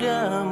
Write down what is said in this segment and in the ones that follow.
agama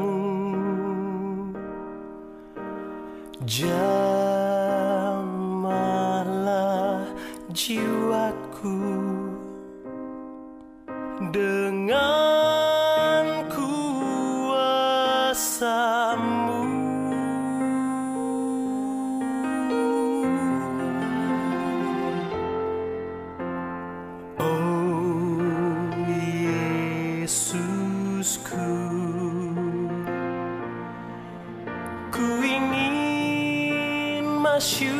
You.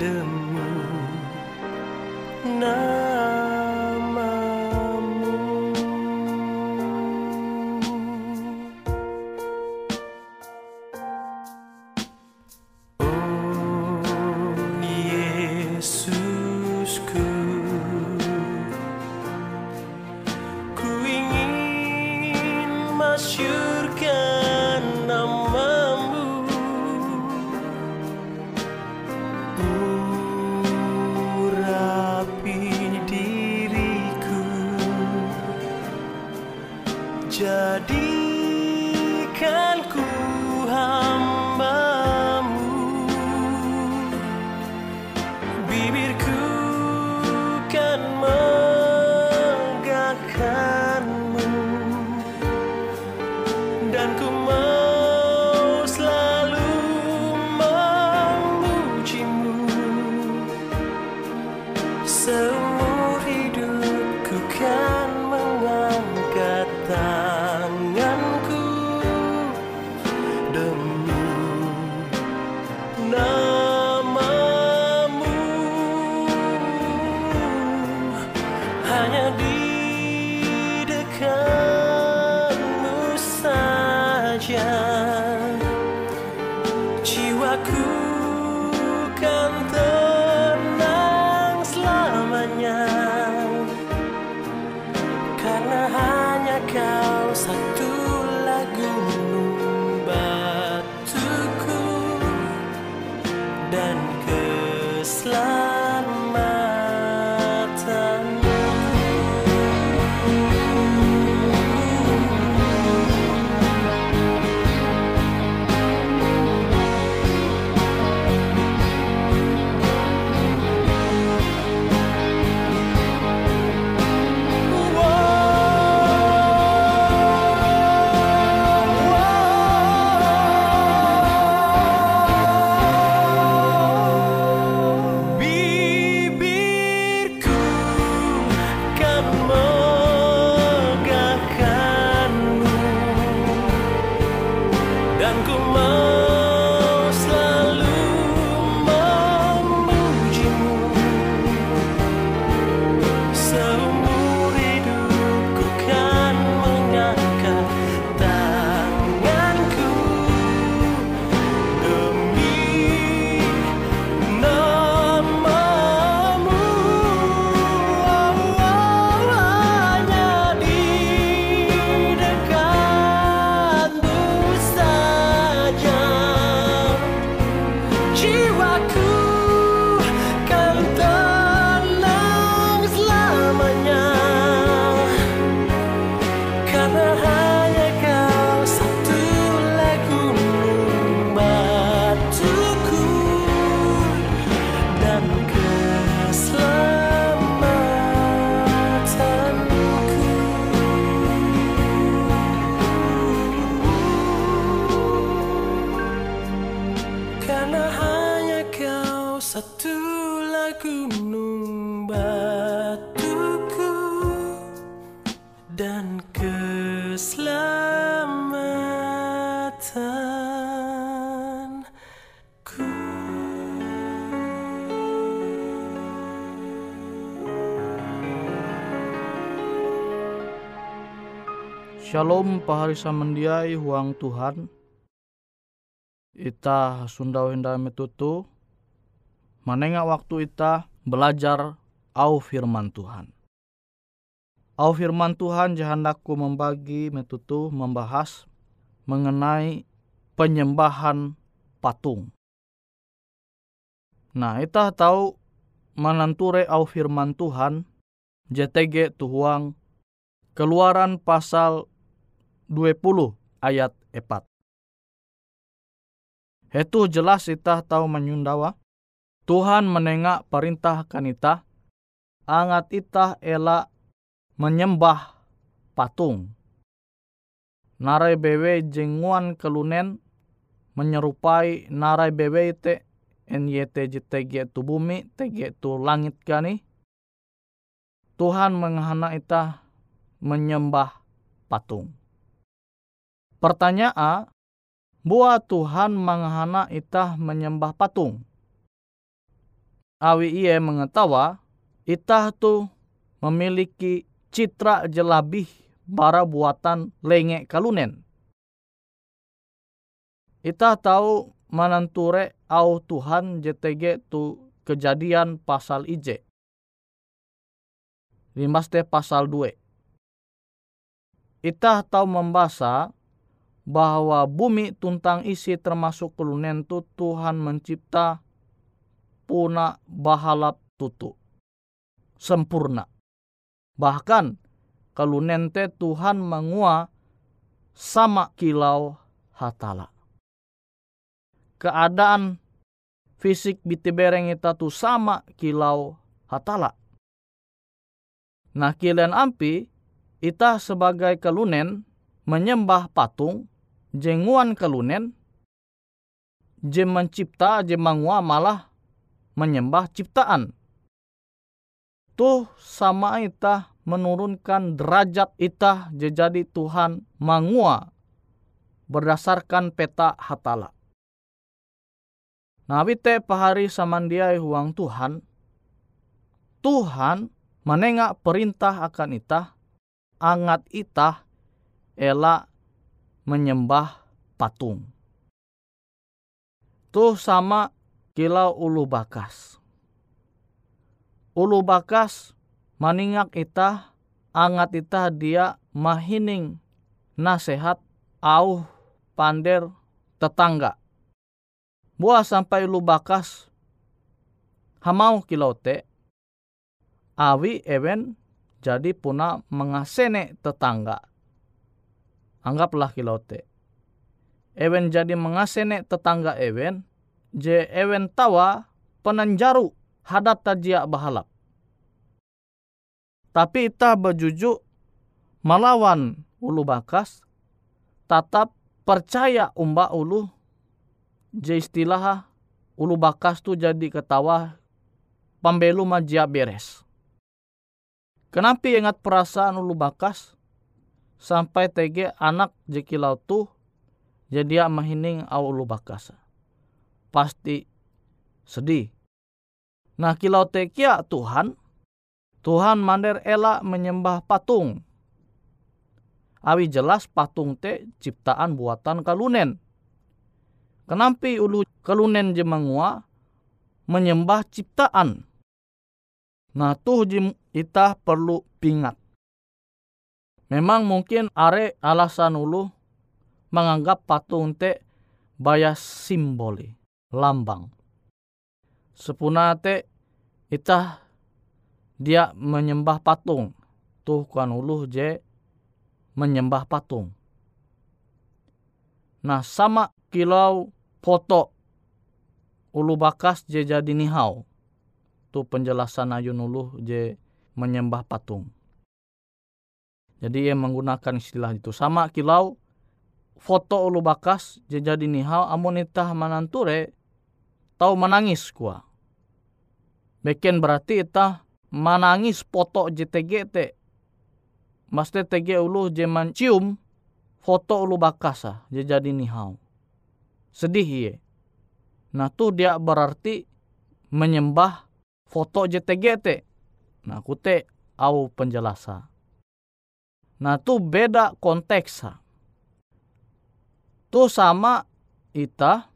dim. Dan keselamatanku. Shalom pahari samandiai huang Tuhan. Ita sundau hendak metutu. Manenga waktu ita belajar au firman Tuhan. Au firman Tuhan jahandaku membagi metutu membahas mengenai penyembahan patung. Nah, ita tahu mananture au firman Tuhan JTG tuhuang Keluaran pasal 20 ayat 4. Itu jelas kita tahu menyundawa. Tuhan menengak perintah kanita. Angat ita ela menyembah patung. Narai bewe jenguan kelunen menyerupai narai bewe te NYT JTG tu bumi TG tu langit kani. Tuhan menghana ita menyembah patung. Pertanyaan, buat Tuhan menghana itah menyembah patung. Awi ia mengetawa, itah tu memiliki citra jelabih bara buatan lenge kalunen. Itah tahu mananture au Tuhan JTG tu kejadian pasal IJ. Limaste pasal 2 Itah tahu membaca bahwa bumi tuntang isi termasuk kelunen tu Tuhan mencipta puna bahalap tutu. Sempurna. Bahkan kelunen te Tuhan mengua sama kilau hatala. Keadaan fisik bitibereng ita tu sama kilau hatala. Nah kilian ampi ita sebagai kelunen menyembah patung jenguan kelunen je mencipta je mangua malah menyembah ciptaan tuh sama ita menurunkan derajat ita jadi Tuhan mangua berdasarkan peta hatala. Nah, te pahari samandiai huang Tuhan, Tuhan menengak perintah akan ita angat itah ela menyembah patung. Tuh sama kilau ulu bakas. Ulu bakas maningak itah angat itah dia mahining nasehat au pander tetangga. Buah sampai ulu bakas hamau kilau te awi ewen jadi puna mengasene tetangga. Anggaplah kilote. Ewen jadi mengasene tetangga ewen, je ewen tawa penanjaru hadat tajia bahalap. Tapi ita bejuju melawan ulu bakas, tetap percaya umba ulu, je istilah ulu bakas tu jadi ketawa pambelu majia beres Kenapa ingat perasaan ulu bakas sampai tege anak jekilau tu jadi mahining au ulu bakas. Pasti sedih. Nah kilau tekia Tuhan, Tuhan mander ela menyembah patung. Awi jelas patung te ciptaan buatan kalunen. Kenapa ulu kalunen jemangua menyembah ciptaan? Nah tuh jim kita perlu pingat. Memang mungkin are alasan ulu menganggap patung te baya simboli, lambang. Sepuna te kita dia menyembah patung. Tuh kan ulu je menyembah patung. Nah sama kilau foto ulu bakas je jadi nihau tu penjelasan ayun ulu je menyembah patung. Jadi ia menggunakan istilah itu. Sama kilau foto ulu bakas je jadi nihau amonita mananture tahu menangis kuah. Beken berarti ita manangis foto JTG te. Maste TG ulu je mencium foto ulu bakasa je jadi nihau. Sedih ye. Nah tu dia berarti menyembah foto JTG te. Nah kute au penjelasa. Nah tu beda konteksa. Tu sama ita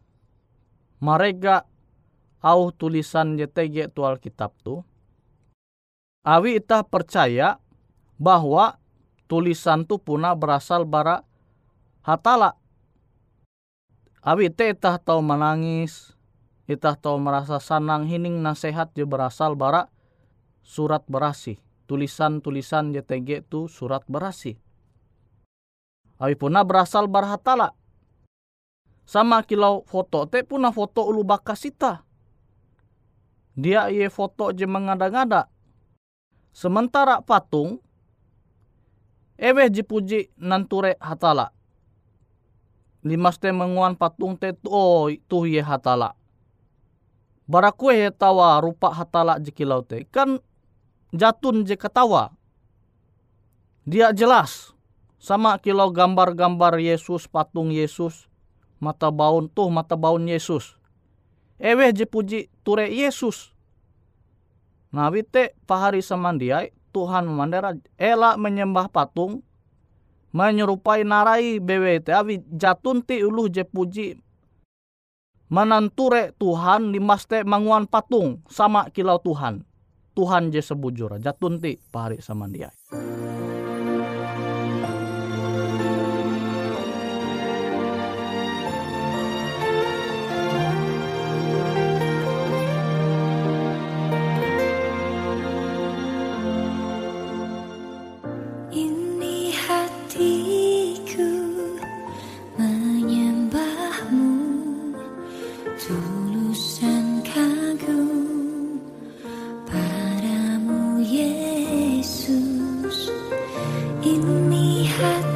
mereka au tulisan JTG tu Alkitab tu. Awi ita percaya bahwa tulisan tu puna berasal bara hatala. Awi te itah tahu menangis, itah tahu merasa sanang hining nasihat je berasal bara surat berasi. Tulisan-tulisan JTG tu surat berasi. Awi puna berasal bara hatala. Sama kilau foto te puna foto ulu bakasita. Dia ye foto je mengada-ngada. Sementara patung ewe jipuji nanture hatala. Limas te menguan patung te tu oh, tu ye hatala. Barakue ye tawa rupa hatala jikilau te. Kan jatun je ketawa. Dia jelas. Sama kilau gambar-gambar Yesus, patung Yesus. Mata baun tuh mata baun Yesus. Ewe jipuji ture Yesus. Nah wite pahari samandiai Tuhan memandera ela menyembah patung menyerupai narai BWT awi jatunti uluh je puji menanture Tuhan dimaste manguan patung sama kilau Tuhan. Tuhan je sebujur jatunti pahari sama in me had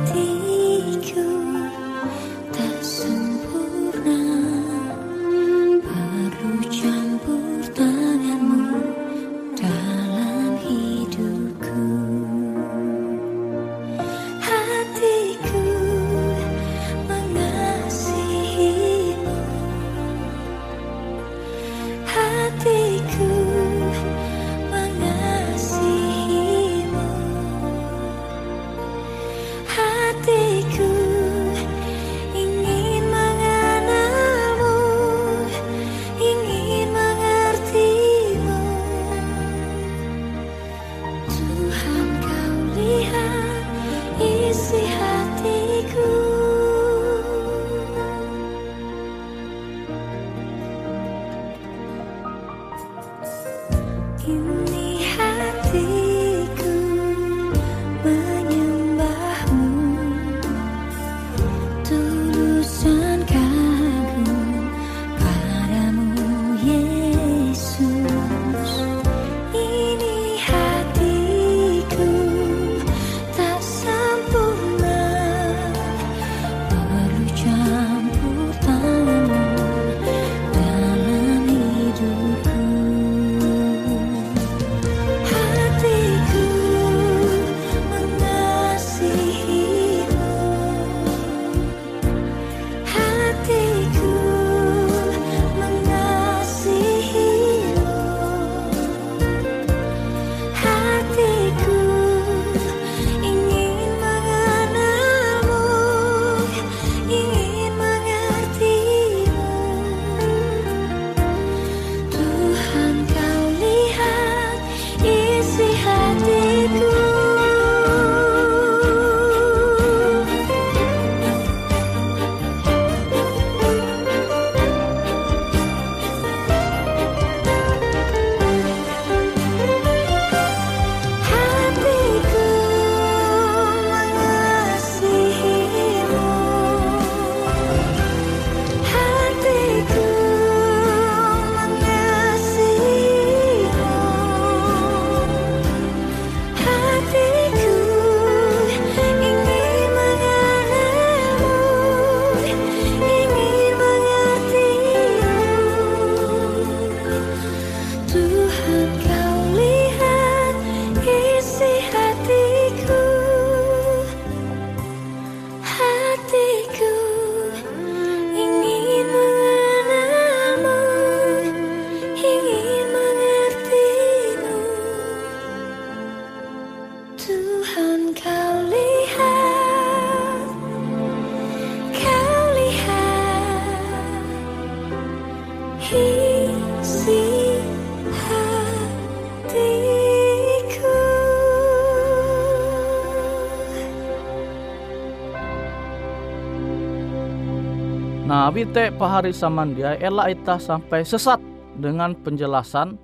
Nah, wite pahari samandia ela ita sampai sesat dengan penjelasan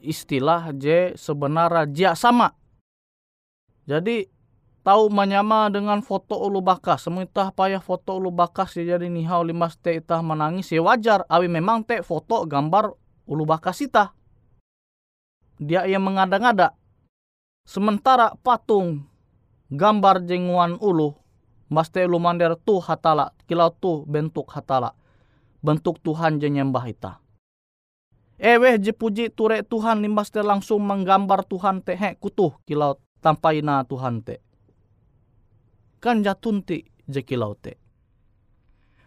istilah J sebenarnya jia sama. Jadi tahu menyama dengan foto ulu bakas. Semua payah foto ulu bakas jadi nihau limas te itah menangis ya wajar. Awi memang te foto gambar ulu bakas itah. Dia yang mengada-ngada. Sementara patung gambar jenguan ulu Maste ulu mander tu hatala, kilau tu bentuk hatala. Bentuk Tuhan je nyembah ita. Ewe je puji ture Tuhan limbaste langsung menggambar Tuhan te he kutuh kilau tampaina Tuhan te. Kan jatunti je kilau te.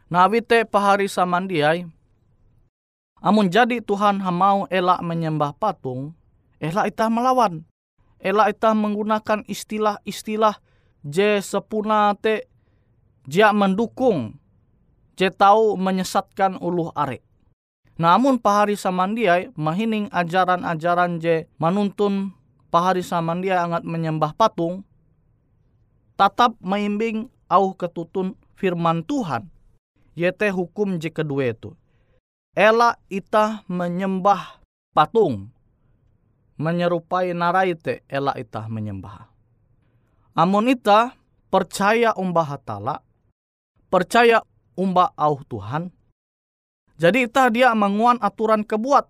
Nabi te pahari samandiai. Amun jadi Tuhan hamau elak menyembah patung, elak ita melawan. Elak ita menggunakan istilah-istilah je sepuna te dia mendukung je tahu menyesatkan uluh are. Namun pahari samandiai mahining ajaran-ajaran je manuntun pahari samandiai angat menyembah patung tatap maimbing au ketutun firman Tuhan yete hukum je kedua itu. Ela ita menyembah patung menyerupai naraite ela ita menyembah. Amun ita percaya umbah hatala percaya umba au Tuhan. Jadi itah dia menguan aturan kebuat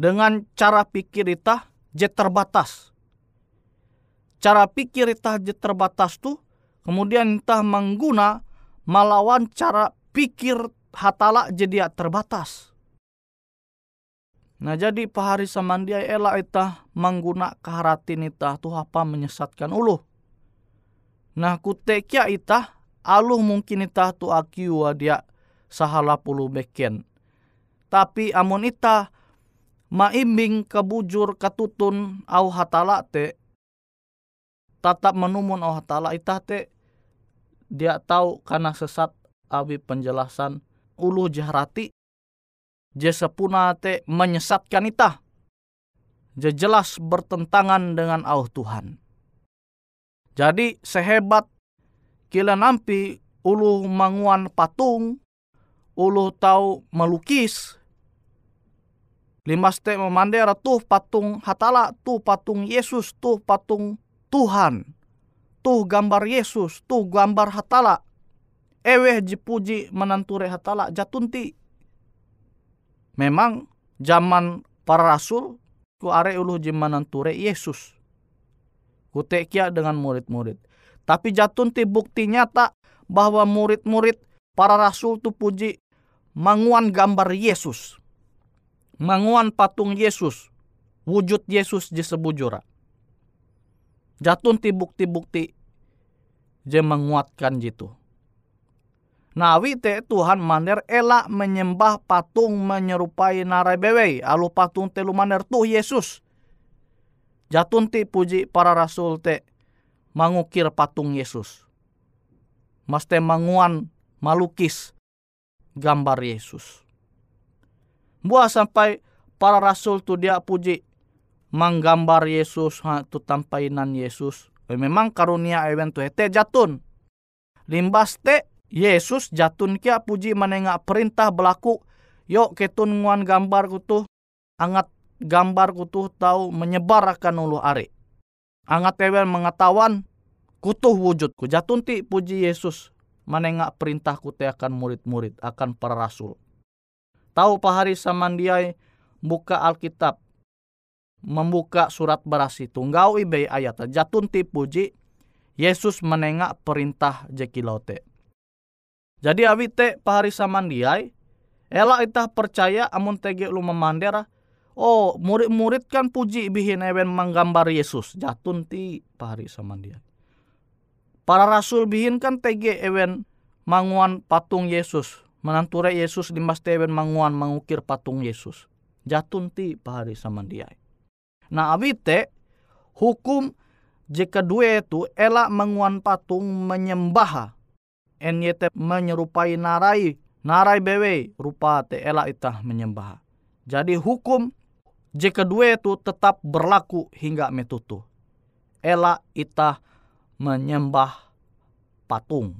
dengan cara pikir itah je terbatas. Cara pikir itah je terbatas tuh kemudian itah mengguna melawan cara pikir hatala jadi terbatas. Nah jadi pahari samandia ela itah mengguna keharatin itah tuh apa menyesatkan ulu. Nah kutekia itah aluh mungkin ita tu akiu dia sahala puluh beken. Tapi amun ita maimbing kebujur katutun au hatala te tatap menumun au hatala ita te dia tahu karena sesat abi penjelasan ulu jahrati je sepuna te menyesatkan ita je jelas bertentangan dengan au Tuhan. Jadi sehebat kila nampi ulu manguan patung, ulu tahu melukis. Limas te memandera tuh patung hatala, tuh patung Yesus, tuh patung Tuhan. Tuh gambar Yesus, tuh gambar hatala. Eweh jipuji menanture hatala jatunti. Memang zaman para rasul ku are ulu jimananture Yesus. Kutekia dengan murid-murid. Tapi jatun ti bukti nyata bahwa murid-murid para rasul tu puji manguan gambar Yesus. Manguan patung Yesus. Wujud Yesus di sebujura. Jatun ti bukti-bukti je menguatkan jitu. Nawi te Tuhan maner elak menyembah patung menyerupai narai bewe alu patung telu maner tuh Yesus. Jatun ti puji para rasul te mangukir patung Yesus. Maste manguan malukis gambar Yesus. Buah sampai para rasul tu dia puji manggambar Yesus ha tu tampainan Yesus. Memang karunia ewen tu hete jatun. Limbas te Yesus jatun kia puji menengak perintah berlaku. Yuk ketun nguan gambar kutu angat gambar kutu tahu menyebarkan ulu are Angat ewen mengetahuan kutuh wujudku. Jatunti puji Yesus menengak perintah te akan murid-murid, akan para rasul. Tahu pahari samandiai buka Alkitab, membuka surat berasi tunggau ibe ayat jatunti puji Yesus menengak perintah jekilote. Jadi awite pahari samandiai, elak itah percaya amun tege lu memandera, Oh, murid-murid kan puji bihin ewen menggambar Yesus. Jatun ti pari sama dia. Para rasul bihin kan tege ewen manguan patung Yesus. Menanture Yesus di mas ewen manguan mengukir patung Yesus. Jatun ti pari sama dia. Nah abite hukum jika dua itu elak menguan patung menyembah. Enyete menyerupai narai, narai bewe rupa te elak itah menyembah. Jadi hukum jika dua itu tetap berlaku hingga metutu. Ela ita menyembah patung.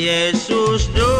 Yesus doma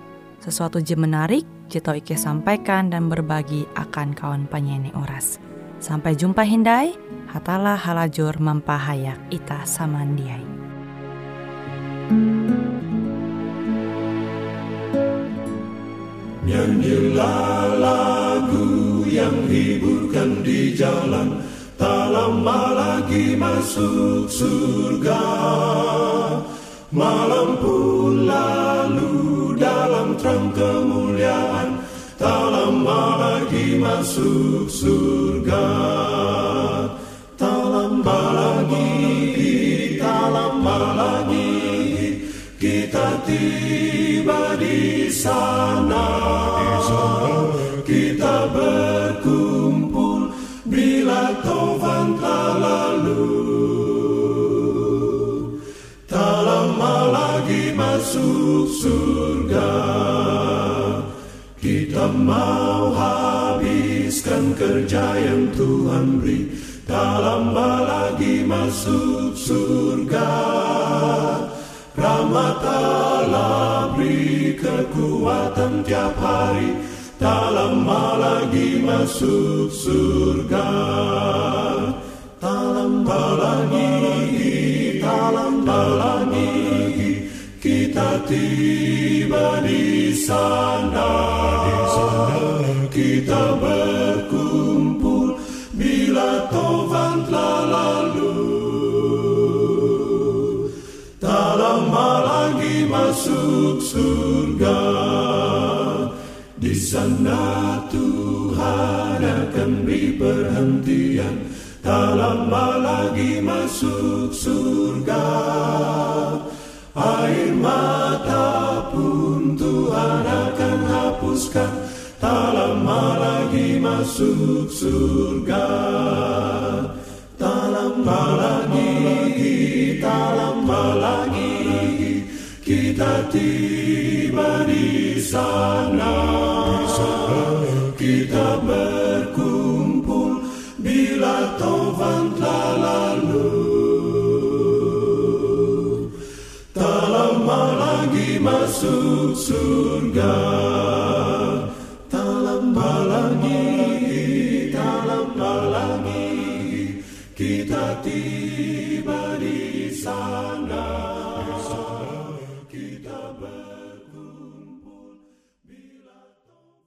sesuatu je menarik, jito Ike sampaikan dan berbagi akan kawan penyanyi oras. Sampai jumpa Hindai, hatalah halajur mempahayak ita samandiai. Nyanyilah lagu yang hiburkan di jalan Tak lama lagi masuk surga Malam dalam terang kemuliaan Tak lama lagi masuk surga. Tak lama lagi, tak lama lagi Kita tiba di sana. Kita berkumpul masuk surga. Kita mau habiskan kerja yang Tuhan beri. Tak lama lagi masuk surga. Rahmat Allah beri kekuatan tiap hari. Tak lama lagi masuk surga. Tak lama lagi, tak lama lagi tiba di sana. Di sana kita berkumpul bila Tuhan telah lalu. Tak lama lagi masuk surga. Di sana Tuhan akan beri perhentian Tak lama lagi masuk surga Air Tak lama lagi masuk surga. Tak lama lagi, tak Kita tiba di sana. Kita berkumpul bila Tuhan telah lalu. Tak lama lagi masuk surga lagi,